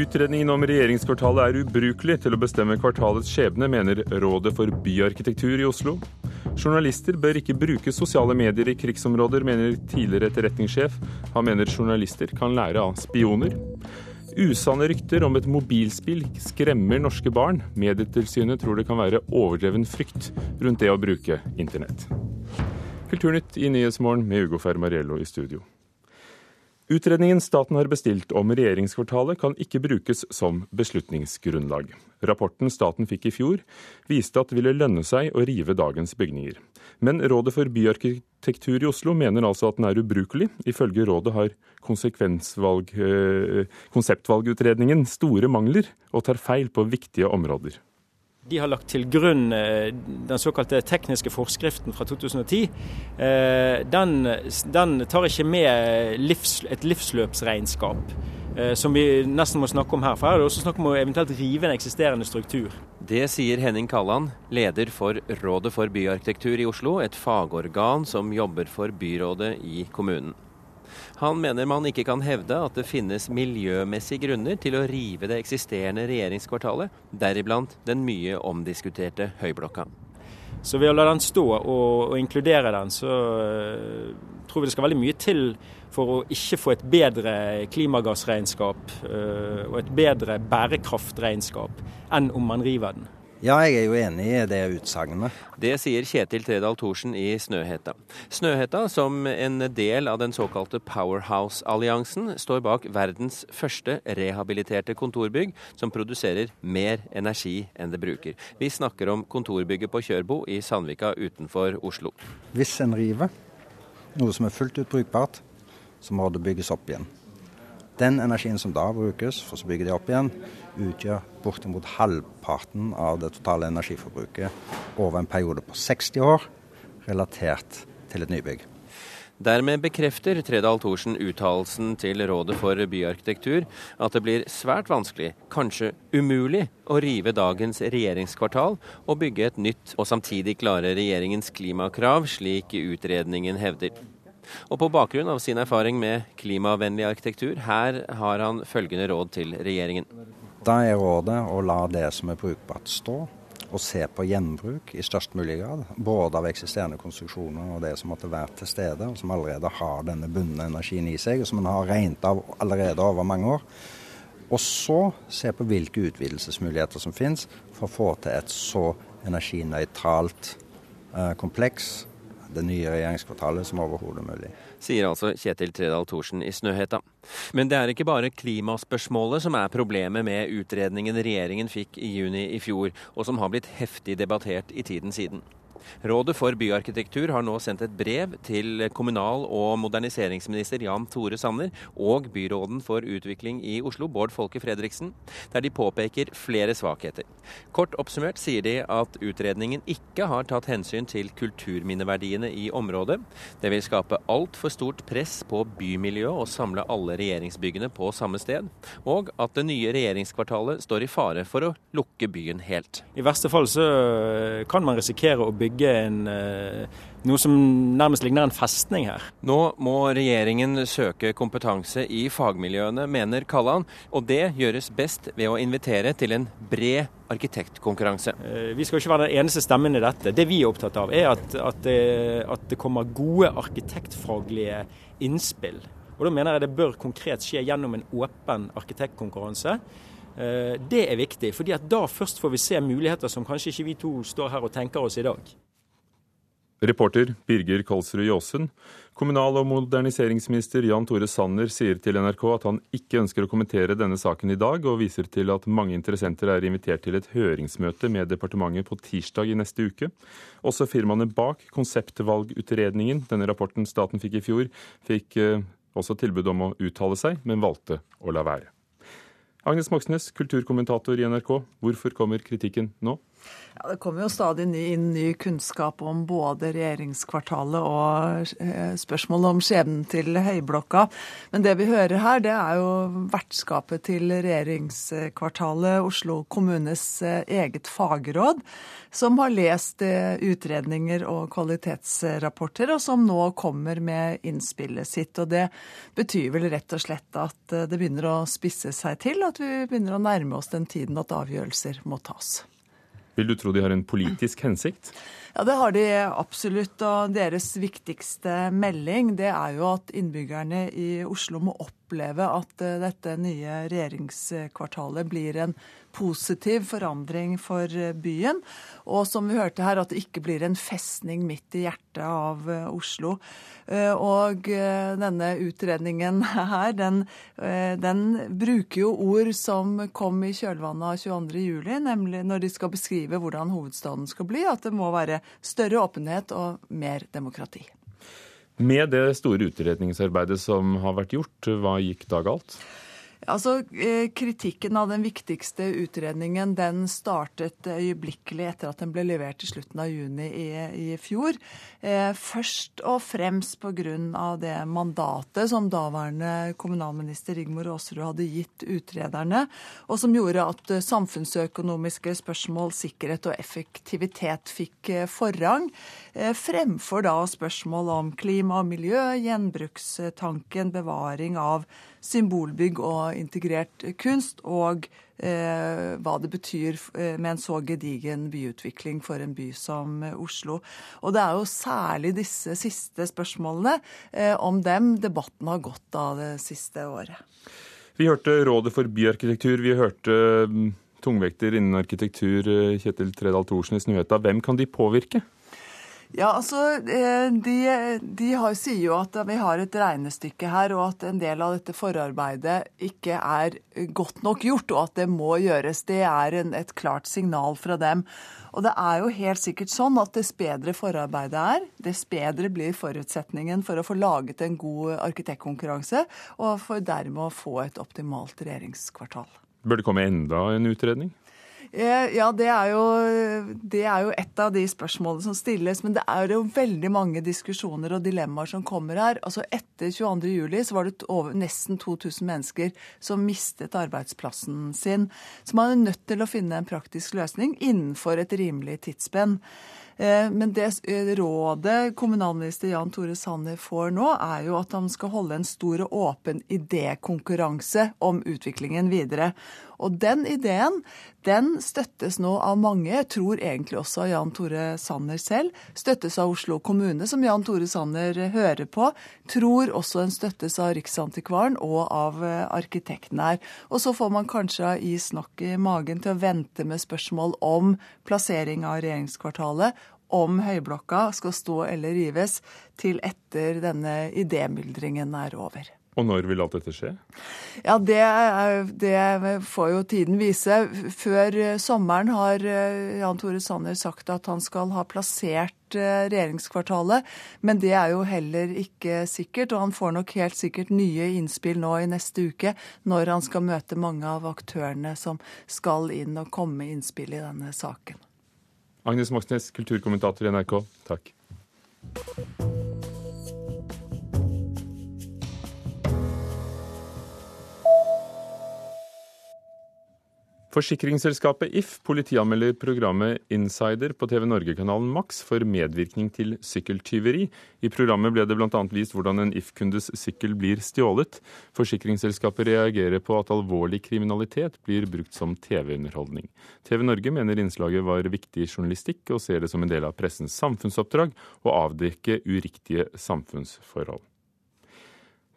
Utredningen om regjeringskvartalet er ubrukelig til å bestemme kvartalets skjebne, mener Rådet for byarkitektur i Oslo. Journalister bør ikke bruke sosiale medier i krigsområder, mener tidligere etterretningssjef. Han mener journalister kan lære av spioner. Usanne rykter om et mobilspill skremmer norske barn. Medietilsynet tror det kan være overdreven frykt rundt det å bruke internett. Kulturnytt i Nyhetsmorgen med Ugo Fermariello i studio. Utredningen staten har bestilt om regjeringskvartalet kan ikke brukes som beslutningsgrunnlag. Rapporten staten fikk i fjor, viste at det ville lønne seg å rive dagens bygninger. Men Rådet for byarkitektur i Oslo mener altså at den er ubrukelig. Ifølge rådet har eh, konseptvalgutredningen store mangler og tar feil på viktige områder. De har lagt til grunn eh, den såkalte tekniske forskriften fra 2010. Eh, den, den tar ikke med livs, et livsløpsregnskap, eh, som vi nesten må snakke om her. For her er det også snakk om å eventuelt rive en eksisterende struktur. Det sier Henning Kalland, leder for Rådet for byarkitektur i Oslo, et fagorgan som jobber for byrådet i kommunen. Han mener man ikke kan hevde at det finnes miljømessige grunner til å rive det eksisterende regjeringskvartalet, deriblant den mye omdiskuterte Høyblokka. Så ved å la den stå og, og inkludere den, så uh, tror vi det skal veldig mye til for å ikke få et bedre klimagassregnskap uh, og et bedre bærekraftregnskap enn om man river den. Ja, jeg er jo enig i det utsagnet. Det sier Kjetil Tredal Thorsen i Snøhetta. Snøhetta, som en del av den såkalte Powerhouse-alliansen, står bak verdens første rehabiliterte kontorbygg som produserer mer energi enn det bruker. Vi snakker om kontorbygget på Kjørbo i Sandvika utenfor Oslo. Hvis en river noe som er fullt ut brukbart, så må det bygges opp igjen. Den energien som da brukes for å bygge det opp igjen, utgjør bortimot halvparten av det totale energiforbruket over en periode på 60 år, relatert til et nybygg. Dermed bekrefter Tredal Thorsen uttalelsen til Rådet for byarkitektur at det blir svært vanskelig, kanskje umulig, å rive dagens regjeringskvartal og bygge et nytt og samtidig klare regjeringens klimakrav, slik utredningen hevder. Og på bakgrunn av sin erfaring med klimavennlig arkitektur, her har han følgende råd til regjeringen. Da er rådet å la det som er brukbart stå, og se på gjenbruk i størst mulig grad. Både av eksisterende konstruksjoner og det som måtte være til stede, og som allerede har denne bundne energien i seg, og som en har regnet av allerede over mange år. Og så se på hvilke utvidelsesmuligheter som finnes for å få til et så energinøytralt eh, kompleks det nye regjeringskvartalet som overhodet mulig. Sier altså Kjetil Tredal Thorsen i Snøhetta. Men det er ikke bare klimaspørsmålet som er problemet med utredningen regjeringen fikk i juni i fjor, og som har blitt heftig debattert i tiden siden. Rådet for byarkitektur har nå sendt et brev til kommunal- og moderniseringsminister Jan Tore Sanner og byråden for utvikling i Oslo, Bård Folke Fredriksen, der de påpeker flere svakheter. Kort oppsummert sier de at utredningen ikke har tatt hensyn til kulturminneverdiene i området. Det vil skape altfor stort press på bymiljøet å samle alle regjeringsbyggene på samme sted, og at det nye regjeringskvartalet står i fare for å lukke byen helt. I verste fall så kan man risikere å bygge bygge en, eh, noe som nærmest ligner en festning her. Nå må regjeringen søke kompetanse i fagmiljøene, mener Kalland. Og det gjøres best ved å invitere til en bred arkitektkonkurranse. Eh, vi skal ikke være den eneste stemmen i dette. Det vi er opptatt av, er at, at, det, at det kommer gode arkitektfaglige innspill. Og Da mener jeg det bør konkret skje gjennom en åpen arkitektkonkurranse. Eh, det er viktig, fordi at da først får vi se muligheter som kanskje ikke vi to står her og tenker oss i dag. Reporter Birger Kolsrud Jåsund. Kommunal- og moderniseringsminister Jan Tore Sanner sier til NRK at han ikke ønsker å kommentere denne saken i dag, og viser til at mange interessenter er invitert til et høringsmøte med departementet på tirsdag i neste uke. Også firmaene bak konseptvalgutredningen, denne rapporten staten fikk i fjor, fikk eh, også tilbud om å uttale seg, men valgte å la være. Agnes Moxnes, kulturkommentator i NRK. Hvorfor kommer kritikken nå? Ja, Det kommer jo stadig inn ny kunnskap om både regjeringskvartalet og eh, spørsmålet om skjebnen til Høyblokka. Men det vi hører her, det er jo vertskapet til regjeringskvartalet, Oslo kommunes eh, eget fagråd, som har lest eh, utredninger og kvalitetsrapporter, og som nå kommer med innspillet sitt. Og det betyr vel rett og slett at det begynner å spisse seg til, at vi begynner å nærme oss den tiden at avgjørelser må tas. Vil du tro de har en politisk hensikt? Ja, det har de absolutt. Og deres viktigste melding det er jo at innbyggerne i Oslo må oppleve at eh, dette nye regjeringskvartalet blir en positiv forandring for eh, byen. Og som vi hørte her, at det ikke blir en festning midt i hjertet av eh, Oslo. Og denne utredningen her, den, den bruker jo ord som kom i kjølvannet av 22.07, nemlig når de skal beskrive hvordan hovedstaden skal bli, at det må være større åpenhet og mer demokrati. Med det store utredningsarbeidet som har vært gjort, hva gikk da galt? Altså, eh, Kritikken av den viktigste utredningen den startet øyeblikkelig etter at den ble levert i slutten av juni i, i fjor. Eh, først og fremst pga. det mandatet som daværende kommunalminister Rigmor Aasrud hadde gitt utrederne, og som gjorde at samfunnsøkonomiske spørsmål, sikkerhet og effektivitet fikk eh, forrang, fremfor da spørsmål om klima og miljø, gjenbrukstanken, bevaring av symbolbygg og integrert kunst, og eh, hva det betyr eh, med en så gedigen byutvikling for en by som Oslo. Og det er jo særlig disse siste spørsmålene eh, om dem debatten har gått av det siste året. Vi hørte Rådet for byarkitektur, vi hørte mm, tungvekter innen arkitektur eh, Kjetil Tredal Thorsen i Snøhetta. Hvem kan de påvirke? Ja, altså, eh, de, de har, sier jo at vi har et regnestykke her, og at en del av dette forarbeidet ikke er godt nok gjort, og at det må gjøres. Det er en, et klart signal fra dem. Og det er jo helt sikkert sånn at dess bedre forarbeidet er, dess bedre blir forutsetningen for å få laget en god arkitektkonkurranse, og for dermed å få et optimalt regjeringskvartal. Bør det komme enda en utredning? Eh, ja, det er, jo, det er, jo, et av de spørsmålene som stilles. Men det er jo veldig mange diskusjoner og dilemmaer som kommer her. Altså Etter 22.07 så var det over, nesten 2000 mennesker som mistet arbeidsplassen sin. Så man er nødt til å finne en praktisk løsning innenfor et rimelig tidsspenn. Eh, men det eh, rådet kommunalminister Jan Tore Sanner får nå, er jo at han skal holde en stor og åpen idékonkurranse om utviklingen videre. Og den ideen den støttes nå av mange, jeg tror egentlig også av Jan Tore Sanner selv. Støttes av Oslo kommune, som Jan Tore Sanner hører på. Tror også den støttes av Riksantikvaren og av eh, arkitekten her. Og så får man kanskje is nok i magen til å vente med spørsmål om plassering av regjeringskvartalet om Høyblokka skal stå eller rives, til etter denne idémyldringen er over. Og når vil alt dette skje? Ja, det, det, får jo tiden vise. Før sommeren har eh, Jan Tore Sanner sagt at han skal ha plassert eh, regjeringskvartalet, men det er jo heller ikke sikkert. Og han får nok helt sikkert nye innspill nå i neste uke, når han skal møte mange av aktørene som skal inn og komme med innspill i denne saken. Agnes Moxnes, kulturkommentator i NRK, takk. Forsikringsselskapet If politianmelder programmet Insider på TV Norge-kanalen Max for medvirkning til sykkeltyveri. I programmet ble det bl.a. vist hvordan en If-kundes sykkel blir stjålet. Forsikringsselskapet reagerer på at alvorlig kriminalitet blir brukt som TV-underholdning. TV Norge mener innslaget var viktig journalistikk, og ser det som en del av pressens samfunnsoppdrag å avdekke uriktige samfunnsforhold.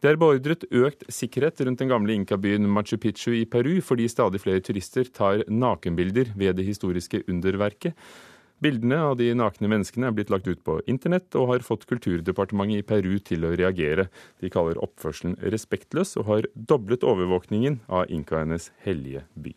Det er beordret økt sikkerhet rundt den gamle inkabyen Machu Picchu i Peru, fordi stadig flere turister tar nakenbilder ved det historiske underverket. Bildene av de nakne menneskene er blitt lagt ut på internett, og har fått Kulturdepartementet i Peru til å reagere. De kaller oppførselen respektløs, og har doblet overvåkningen av inkaenes hellige by.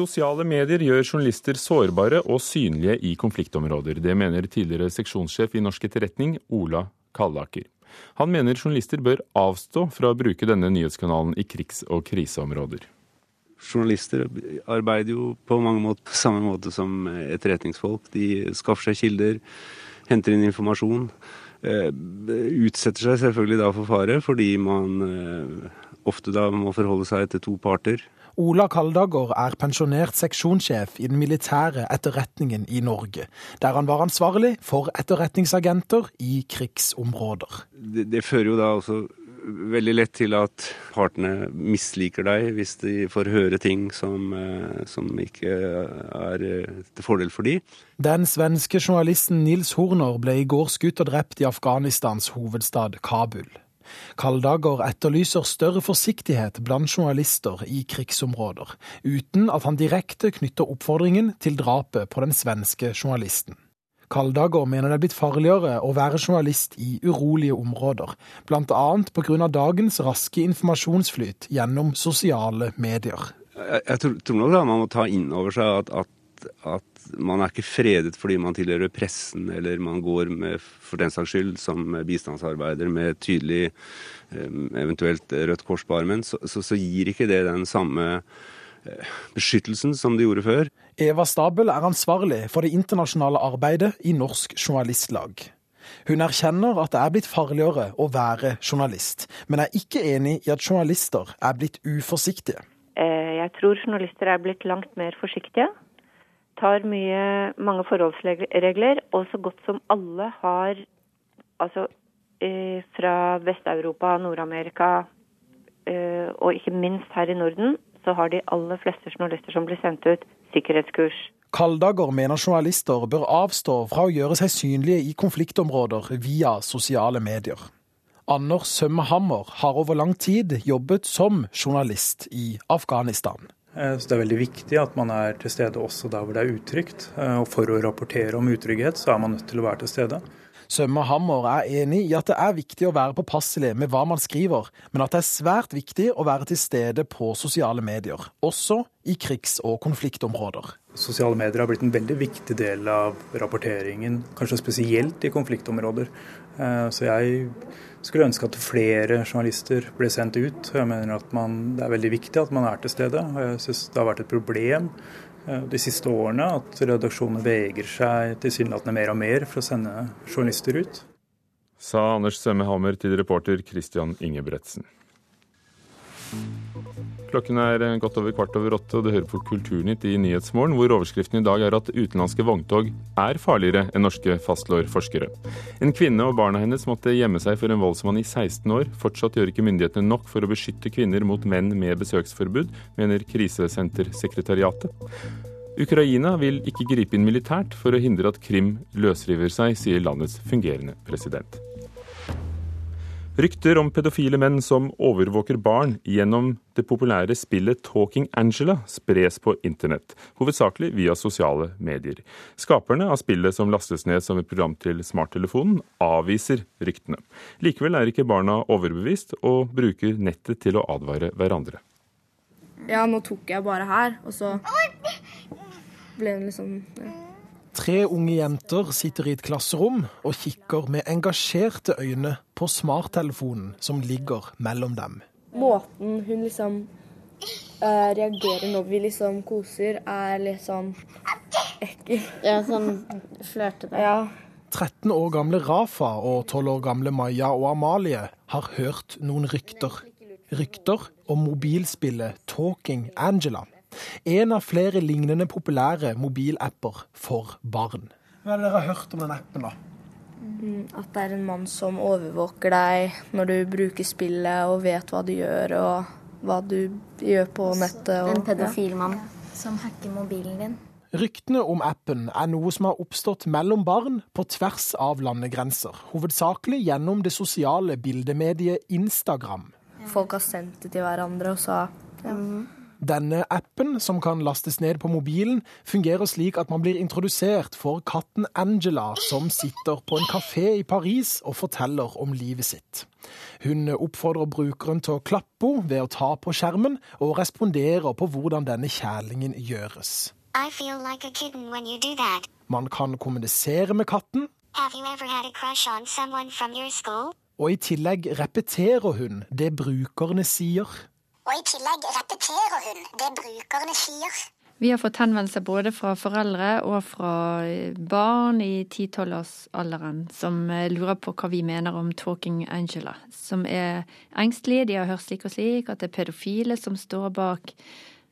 Sosiale medier gjør journalister sårbare og synlige i konfliktområder. Det mener tidligere seksjonssjef i Norsk Etterretning, Ola Kallaker. Han mener journalister bør avstå fra å bruke denne nyhetskanalen i krigs- og kriseområder. Journalister arbeider jo på mange måter på samme måte som etterretningsfolk. De skaffer seg kilder, henter inn informasjon. Eh, utsetter seg selvfølgelig da for fare, fordi man eh, ofte da må forholde seg til to parter. Ola Kaldager er pensjonert seksjonssjef i den militære etterretningen i Norge, der han var ansvarlig for etterretningsagenter i krigsområder. Det, det fører jo da også veldig lett til at partene misliker deg hvis de får høre ting som, eh, som ikke er eh, til fordel for de. Den svenske journalisten Nils Horner ble i går skutt og drept i Afghanistans hovedstad Kabul. Kaldager etterlyser større forsiktighet blant journalister i krigsområder, uten at han direkte knytter oppfordringen til drapet på den svenske journalisten. Kaldager mener det er blitt farligere å være journalist i urolige områder, bl.a. pga. dagens raske informasjonsflyt gjennom sosiale medier. Jeg, tror, tror, nok man må ta inn over seg at, at, at, man er ikke fredet fordi man tilhører pressen, eller man går med, for den saks skyld som bistandsarbeider med tydelig eventuelt Rødt Kors på armen, så, så, så gir ikke det den samme beskyttelsen som de gjorde før. Eva Stabel er ansvarlig for det internasjonale arbeidet i Norsk Journalistlag. Hun erkjenner at det er blitt farligere å være journalist, men er ikke enig i at journalister er blitt uforsiktige. Eh, jeg tror journalister er blitt langt mer forsiktige. Tar mye, mange forholdsregler, og så godt som alle har Altså eh, fra Vest-Europa, Nord-Amerika eh, og ikke minst her i Norden, så har de aller fleste journalister som blir sendt ut, sikkerhetskurs. Kaldager mener journalister bør avstå fra å gjøre seg synlige i konfliktområder via sosiale medier. Anders Sømmehammer har over lang tid jobbet som journalist i Afghanistan. Så Det er veldig viktig at man er til stede også der hvor det er utrygt. Og For å rapportere om utrygghet, så er man nødt til å være til stede. Sømme Hammer er enig i at det er viktig å være påpasselig med hva man skriver, men at det er svært viktig å være til stede på sosiale medier, også i krigs- og konfliktområder. Sosiale medier har blitt en veldig viktig del av rapporteringen, kanskje spesielt i konfliktområder. Eh, så jeg skulle ønske at flere journalister ble sendt ut. Jeg mener at man, Det er veldig viktig at man er til stede. Jeg synes det har vært et problem Eh, de siste årene at redaksjonene vegrer seg tilsynelatende mer og mer for å sende journalister ut. Sa Anders Sømme Hammer til reporter Christian Ingebretsen. Klokken er godt over kvart over åtte, og du hører på Kulturnytt i Nyhetsmorgen, hvor overskriften i dag er at utenlandske vogntog er farligere enn norske, fastslår forskere. En kvinne og barna hennes måtte gjemme seg for en voldsmann i 16 år. Fortsatt gjør ikke myndighetene nok for å beskytte kvinner mot menn med besøksforbud, mener Krisesentersekretariatet. Ukraina vil ikke gripe inn militært for å hindre at Krim løsriver seg, sier landets fungerende president. Rykter om pedofile menn som overvåker barn gjennom det populære spillet Talking Angela spres på internett, hovedsakelig via sosiale medier. Skaperne av spillet som lastes ned som et program til smarttelefonen, avviser ryktene. Likevel er ikke barna overbevist, og bruker nettet til å advare hverandre. Ja, nå tok jeg bare her, og så ble det liksom ja. Tre unge jenter sitter i et klasserom og kikker med engasjerte øyne på smarttelefonen som ligger mellom dem. Måten hun liksom uh, reagerer når vi liksom koser, er litt sånn ekkel. Ja, sånn flørtete. Ja. 13 år gamle Rafa og 12 år gamle Maja og Amalie har hørt noen rykter. Rykter om mobilspillet Talking Angela. En av flere lignende populære mobilapper for barn. Hva er det dere har hørt om den appen, da? Mm, at det er en mann som overvåker deg når du bruker spillet og vet hva du gjør og hva du gjør på nettet. Og, en pedofil mann ja. som hacker mobilen din. Ryktene om appen er noe som har oppstått mellom barn på tvers av landegrenser. Hovedsakelig gjennom det sosiale bildemediet Instagram. Folk har sendt det til hverandre og sa ja. Denne appen, som kan lastes ned på mobilen, fungerer slik at man blir introdusert for katten Angela, som sitter på en kafé i Paris og forteller om livet sitt. Hun oppfordrer brukeren til å klappe henne ved å ta på skjermen, og responderer på hvordan denne kjælingen gjøres. Like man kan kommunisere med katten. Og i tillegg repeterer hun det brukerne sier. Og i tillegg repeterer hun det brukerne sier. Vi har fått henvendelser både fra foreldre og fra barn i 10-12-årsalderen som lurer på hva vi mener om Talking Angela. Som er engstelige, de har hørt slik og slik, at det er pedofile som står bak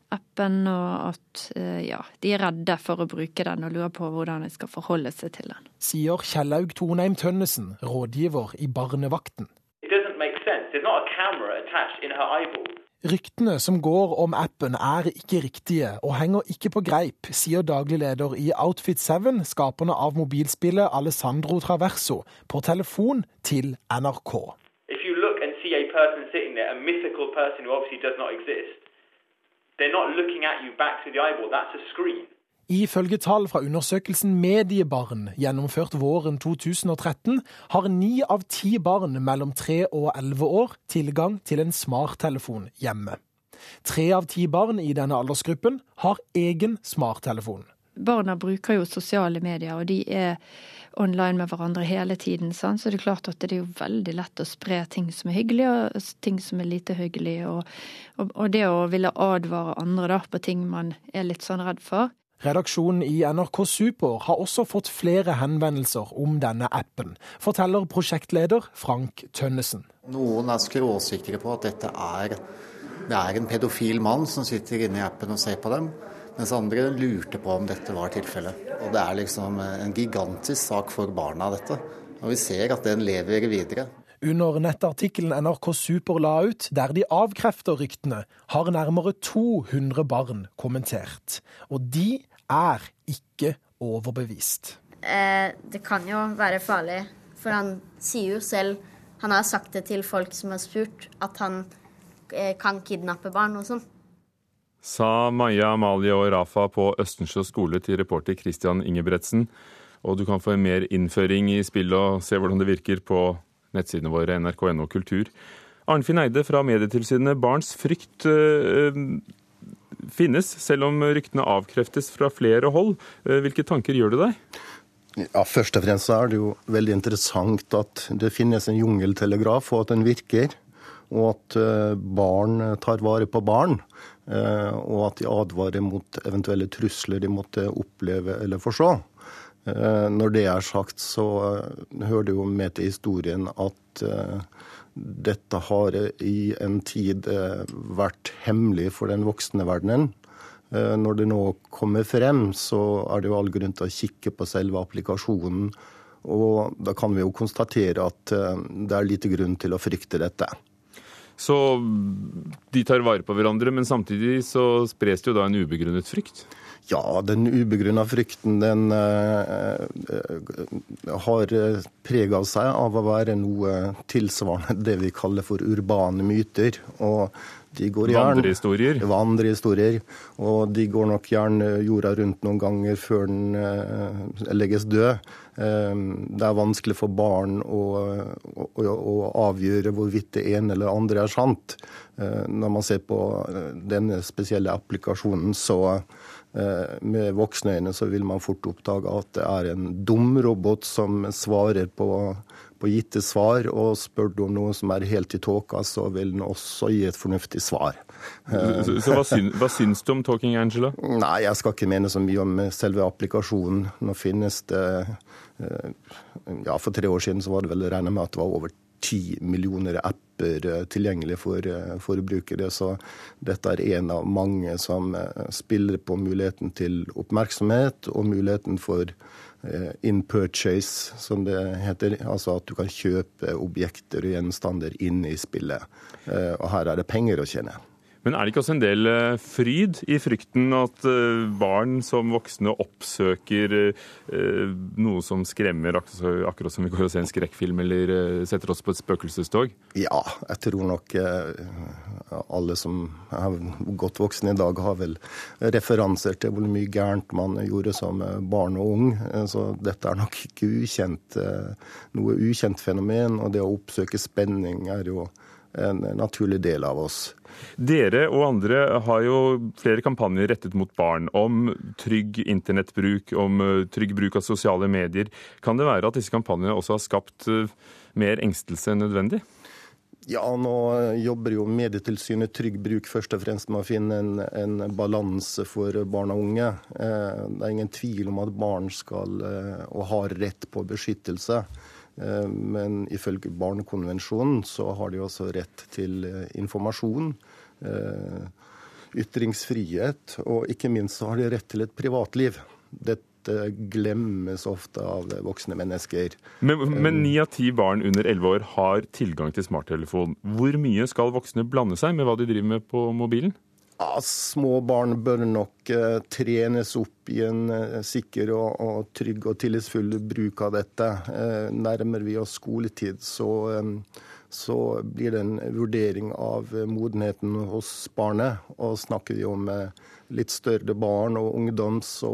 appen, og at ja, de er redde for å bruke den og lurer på hvordan de skal forholde seg til den. Sier Kjellaug Tonheim Tønnesen, rådgiver i Barnevakten. Ryktene som går om appen er ikke riktige og henger ikke på greip, sier daglig leder i Outfit 7, skaperne av mobilspillet Alessandro Traverso, på telefon til NRK. Person person exist, they're not looking at you back to the eyeball, that's a screen. Ifølge tall fra undersøkelsen Mediebarn, gjennomført våren 2013, har ni av ti barn mellom tre og elleve år tilgang til en smarttelefon hjemme. Tre av ti barn i denne aldersgruppen har egen smarttelefon. Barna bruker jo sosiale medier, og de er online med hverandre hele tiden. Sant? Så det er klart at det er jo veldig lett å spre ting som er hyggelig, og ting som er lite hyggelig. Og, og, og det å ville advare andre da, på ting man er litt sånn redd for. Redaksjonen i NRK Super har også fått flere henvendelser om denne appen, forteller prosjektleder Frank Tønnesen. Noen er skråsikre på at dette er, det er en pedofil mann som sitter inne i appen og ser på dem, mens andre lurte på om dette var tilfellet. Og Det er liksom en gigantisk sak for barna, dette. Og vi ser at den lever videre. Under nettartikkelen NRK Super la ut, der de avkrefter ryktene, har nærmere 200 barn kommentert. Og de er ikke overbevist. Eh, det kan jo være farlig, for han sier jo selv Han har sagt det til folk som har spurt, at han eh, kan kidnappe barn og sånn. Sa Maja Amalie og Rafa på Østensjø skole til reporter Christian Ingebretsen. Og du kan få mer innføring i spillet og se hvordan det virker på nettsidene våre nrk.no kultur. Arnfinn Eide fra Medietilsynet. Barns frykt øh, finnes, selv om ryktene avkreftes fra flere hold. Hvilke tanker gjør det deg? Ja, Først og fremst er det jo veldig interessant at det finnes en jungeltelegraf, og at den virker. Og at barn tar vare på barn. Og at de advarer mot eventuelle trusler de måtte oppleve eller forstå. Når det er sagt, så hører det jo med til historien at dette har i en tid vært hemmelig for den voksne verdenen. Når det nå kommer frem, så er det jo all grunn til å kikke på selve applikasjonen. Og da kan vi jo konstatere at det er lite grunn til å frykte dette. Så de tar vare på hverandre, men samtidig så spres det jo da en ubegrunnet frykt? Ja, den ubegrunna frykten den uh, har preg av seg av å være noe tilsvarende det vi kaller for urbane myter. Og de går gjerne, vandrehistorier? Vandrehistorier. Og de går nok gjerne jorda rundt noen ganger før den legges død. Det er vanskelig for barn å, å, å, avgjøre hvorvidt det ene eller andre er sant. Når man ser på denne spesielle applikasjonen, så med voksne øyne så vil man fort oppdage at det er en dum robot som svarer på, på gitte svar, og spør du om noe som er helt i tåka, så vil den også gi et fornuftig svar. Så, så hva, syns, hva, syns du om Talking Angela? Nei, Jeg skal ikke mene så mye om selve applikasjonen. Nå finnes det Ja, for tre år siden så var det vel regna med at det var over ti millioner apper tilgjengelig for, for, brukere. Så dette er en av mange som spiller på muligheten til oppmerksomhet og muligheten for in purchase, som det heter. Altså at du kan kjøpe objekter og gjenstander inne i spillet. Og her er det penger å tjene. Men er det ikke også en del fryd i frykten at barn som voksne oppsøker noe som skremmer, akkurat som vi går og ser en skrekkfilm eller setter oss på et spøkelsestog? Ja, jeg tror nok alle som er godt voksne i dag, har vel referanser til hvor mye gærent man gjorde som barn og ung. Så dette er nok ikke ukjent, noe ukjent fenomen. Og det å oppsøke spenning er jo en naturlig del av oss. Dere og andre har jo flere kampanjer rettet mot barn om trygg internettbruk, om trygg bruk av sosiale medier. Kan det være at disse kampanjene også har skapt mer engstelse enn nødvendig? Ja, nå jobber jo Medietilsynet Trygg Bruk først og fremst med å finne en, en balanse for barn og unge. Eh, det er ingen tvil om at barn skal eh, og har rett på beskyttelse. Eh, men ifølge Barnekonvensjonen så har de også rett til informasjon, ytringsfrihet, og ikke minst så har de rett til et privatliv. Dette glemmes ofte av voksne mennesker. Men ni av ti barn under elleve år har tilgang til smarttelefon. Hvor mye skal voksne blande seg med hva de driver med på mobilen? Ja, små barn bør nok uh, trenes opp i en uh, sikker og, og, trygg og tillitsfull bruk av dette. Uh, nærmer vi oss skoletid, så, um, så, blir det en vurdering av modenheten hos barnet. Og snakker vi om litt større barn og ungdom, så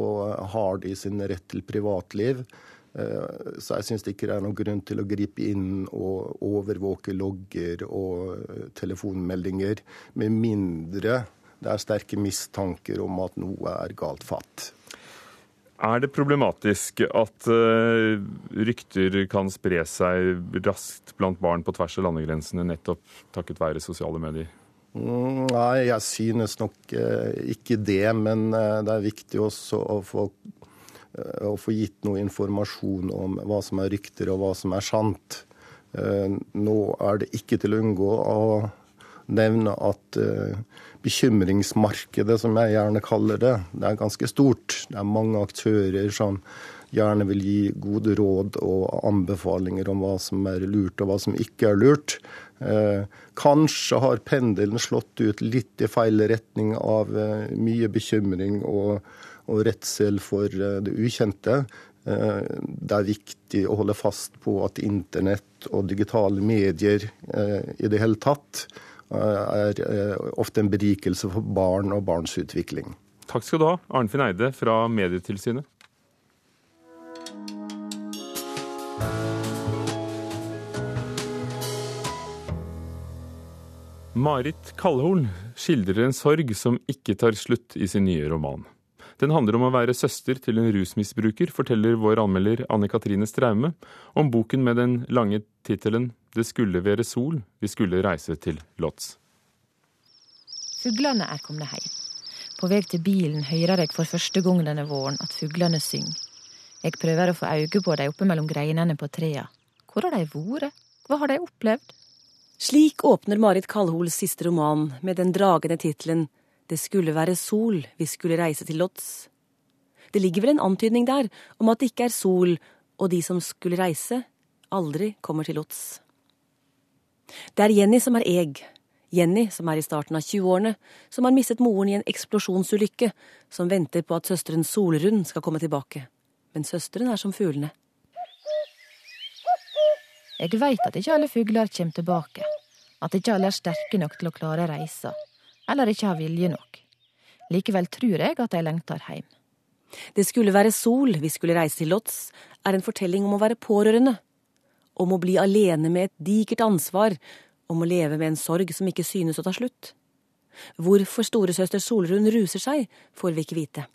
har de sin rett til privatliv. Eh, så jeg syns ikke det er noen grunn til å gripe inn og overvåke logger og eh, telefonmeldinger, med mindre det er sterke mistanker om at noe er galt fatt. Er det problematisk at uh, rykter kan spre seg raskt blant barn på tvers av landegrensene, nettopp takket være sosiale medier? Mm, nei, jeg synes nok eh, ikke det. Men eh, det er viktig også å få, eh, å få, gitt noe informasjon om hva som er rykter og hva som er sant. Nå er det ikke til å unngå å nevne at bekymringsmarkedet, som jeg gjerne kaller det, det er ganske stort. Det er mange aktører som gjerne vil gi gode råd og anbefalinger om hva som er lurt og hva som ikke er lurt. Eh, kanskje har pendelen slått ut litt i feil retning av eh, mye bekymring og, og redsel for eh, det ukjente. Det er viktig å holde fast på at internett og digitale medier i det hele tatt er ofte en berikelse for barn og barns utvikling. Takk skal du ha, Arnfinn Eide fra Medietilsynet. Marit Kallhorn skildrer en sorg som ikke tar slutt i sin nye roman. Den handler om å være søster til en rusmisbruker, forteller vår anmelder Anne Katrine Straume om boken med den lange tittelen 'Det skulle være sol, vi skulle reise til Lotz'. Fuglene er kommet hjem. På vei til bilen hører jeg for første gang denne våren at fuglene synger. Jeg prøver å få øye på dem oppe mellom greinene på trea. Hvor har de vært? Hva har de opplevd? Slik åpner Marit Kallhols siste roman med den dragende tittelen Det skulle være sol, vi skulle reise til Lodz. Det ligger vel en antydning der om at det ikke er sol, og de som skulle reise, aldri kommer til Lodz. Det er Jenny som er eg, Jenny som er i starten av 20-årene, som har mistet moren i en eksplosjonsulykke, som venter på at søsteren Solrun skal komme tilbake. Men søsteren er som fuglene. Jeg veit at ikke alle fugler kommer tilbake, at ikke alle er sterke nok til å klare reisa, eller ikke har vilje nok. Likevel tror jeg at de lengter hjem. Det skulle være sol, vi skulle reise til Lotz, er en fortelling om å være pårørende. Om å bli alene med et digert ansvar, om å leve med en sorg som ikke synes å ta slutt. Hvorfor storesøster Solrun ruser seg, får vi ikke vite.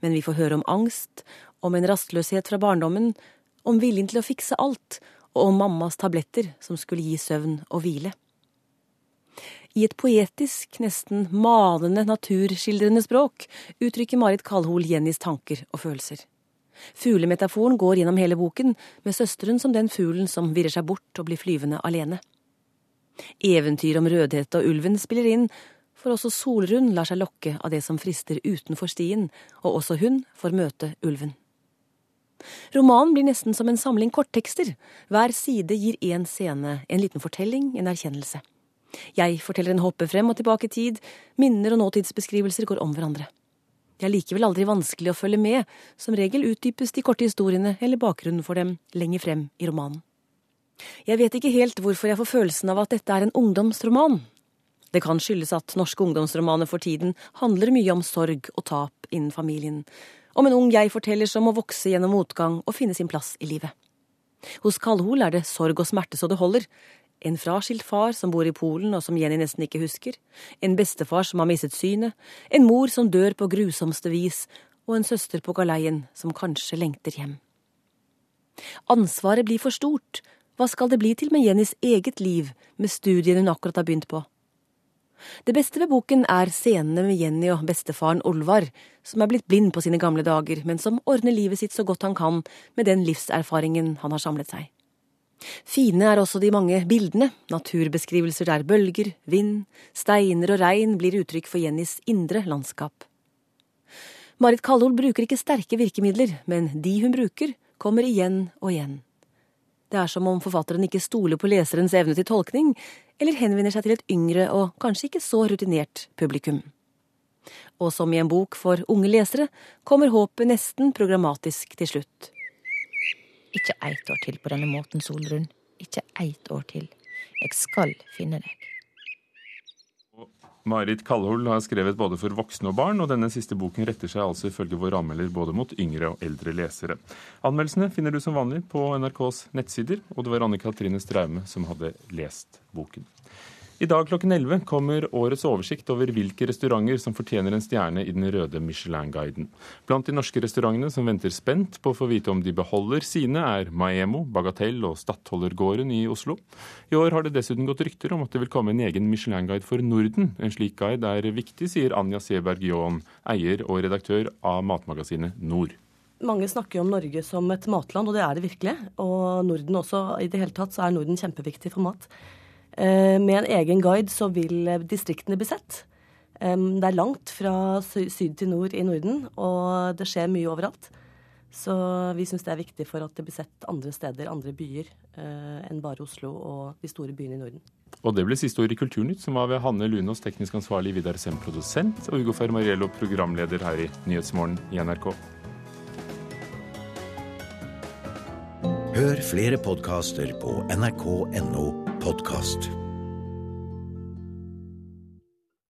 Men vi får høre om angst, om en rastløshet fra barndommen, om viljen til å fikse alt, og om mammas tabletter som skulle gi søvn og hvile. I et poetisk, nesten manende naturskildrende språk uttrykker Marit Kalhol Jennys tanker og følelser. Fuglemetaforen går gjennom hele boken, med søsteren som den fuglen som virrer seg bort og blir flyvende alene. Eventyret om Rødhette og ulven spiller inn, for også Solrun lar seg lokke av det som frister utenfor stien, og også hun får møte ulven. Romanen blir nesten som en samling korttekster. Hver side gir én scene, en liten fortelling, en erkjennelse. Jeg forteller en hoppe frem og tilbake i tid, minner og nåtidsbeskrivelser går om hverandre. Det er likevel aldri vanskelig å følge med, som regel utdypes de korte historiene eller bakgrunnen for dem lenger frem i romanen. Jeg vet ikke helt hvorfor jeg får følelsen av at dette er en ungdomsroman. Det kan skyldes at norske ungdomsromaner for tiden handler mye om sorg og tap innen familien, om en ung jeg-forteller som må vokse gjennom motgang og finne sin plass i livet. Hos Kallhol er det sorg og smerte så det holder. En fraskilt far som bor i Polen og som Jenny nesten ikke husker. En bestefar som har mistet synet. En mor som dør på grusomste vis. Og en søster på galeien som kanskje lengter hjem. Ansvaret blir for stort. Hva skal det bli til med Jennys eget liv, med studiene hun akkurat har begynt på? Det beste ved boken er scenene med Jenny og bestefaren Olvar, som er blitt blind på sine gamle dager, men som ordner livet sitt så godt han kan med den livserfaringen han har samlet seg. Fine er også de mange bildene, naturbeskrivelser der bølger, vind, steiner og regn blir uttrykk for Jennys indre landskap. Marit Kallol bruker ikke sterke virkemidler, men de hun bruker, kommer igjen og igjen. Det er som om forfatteren ikke stoler på leserens evne til tolkning, eller henvender seg til et yngre og kanskje ikke så rutinert publikum. Og som i en bok for unge lesere kommer håpet nesten programmatisk til slutt. Ikke ett år til på denne måten, Solrun. Ikke ett år til. Jeg skal finne deg. Marit Kallhol har skrevet både for voksne og barn, og denne siste boken retter seg altså ifølge vår anmelder både mot yngre og eldre lesere. Anmeldelsene finner du som vanlig på NRKs nettsider, og det var Anne Katrine Straume som hadde lest boken. I dag klokken 11 kommer årets oversikt over hvilke restauranter som fortjener en stjerne i den røde Michelin-guiden. Blant de norske restaurantene som venter spent på å få vite om de beholder sine, er Maemo, Bagatell og Stadholdergården i Oslo. I år har det dessuten gått rykter om at det vil komme en egen Michelin-guide for Norden. En slik guide er viktig, sier Anja Seberg Jaan, eier og redaktør av matmagasinet Nord. Mange snakker jo om Norge som et matland, og det er det virkelig. Og Norden også. I det hele tatt så er Norden kjempeviktig for mat. Eh, med en egen guide så vil distriktene bli sett. Det er langt fra syd til nord i Norden, og det skjer mye overalt. Så vi syns det er viktig for at det blir sett andre steder, andre byer, eh, enn bare Oslo og de store byene i Norden. Og det ble siste ord i Kulturnytt, som var ved Hanne Lunås, teknisk ansvarlig, Vidar Sem, produsent, og Ugo Fermariello, programleder her i Nyhetsmorgen i NRK. Hør flere podkaster på nrk.no podkast.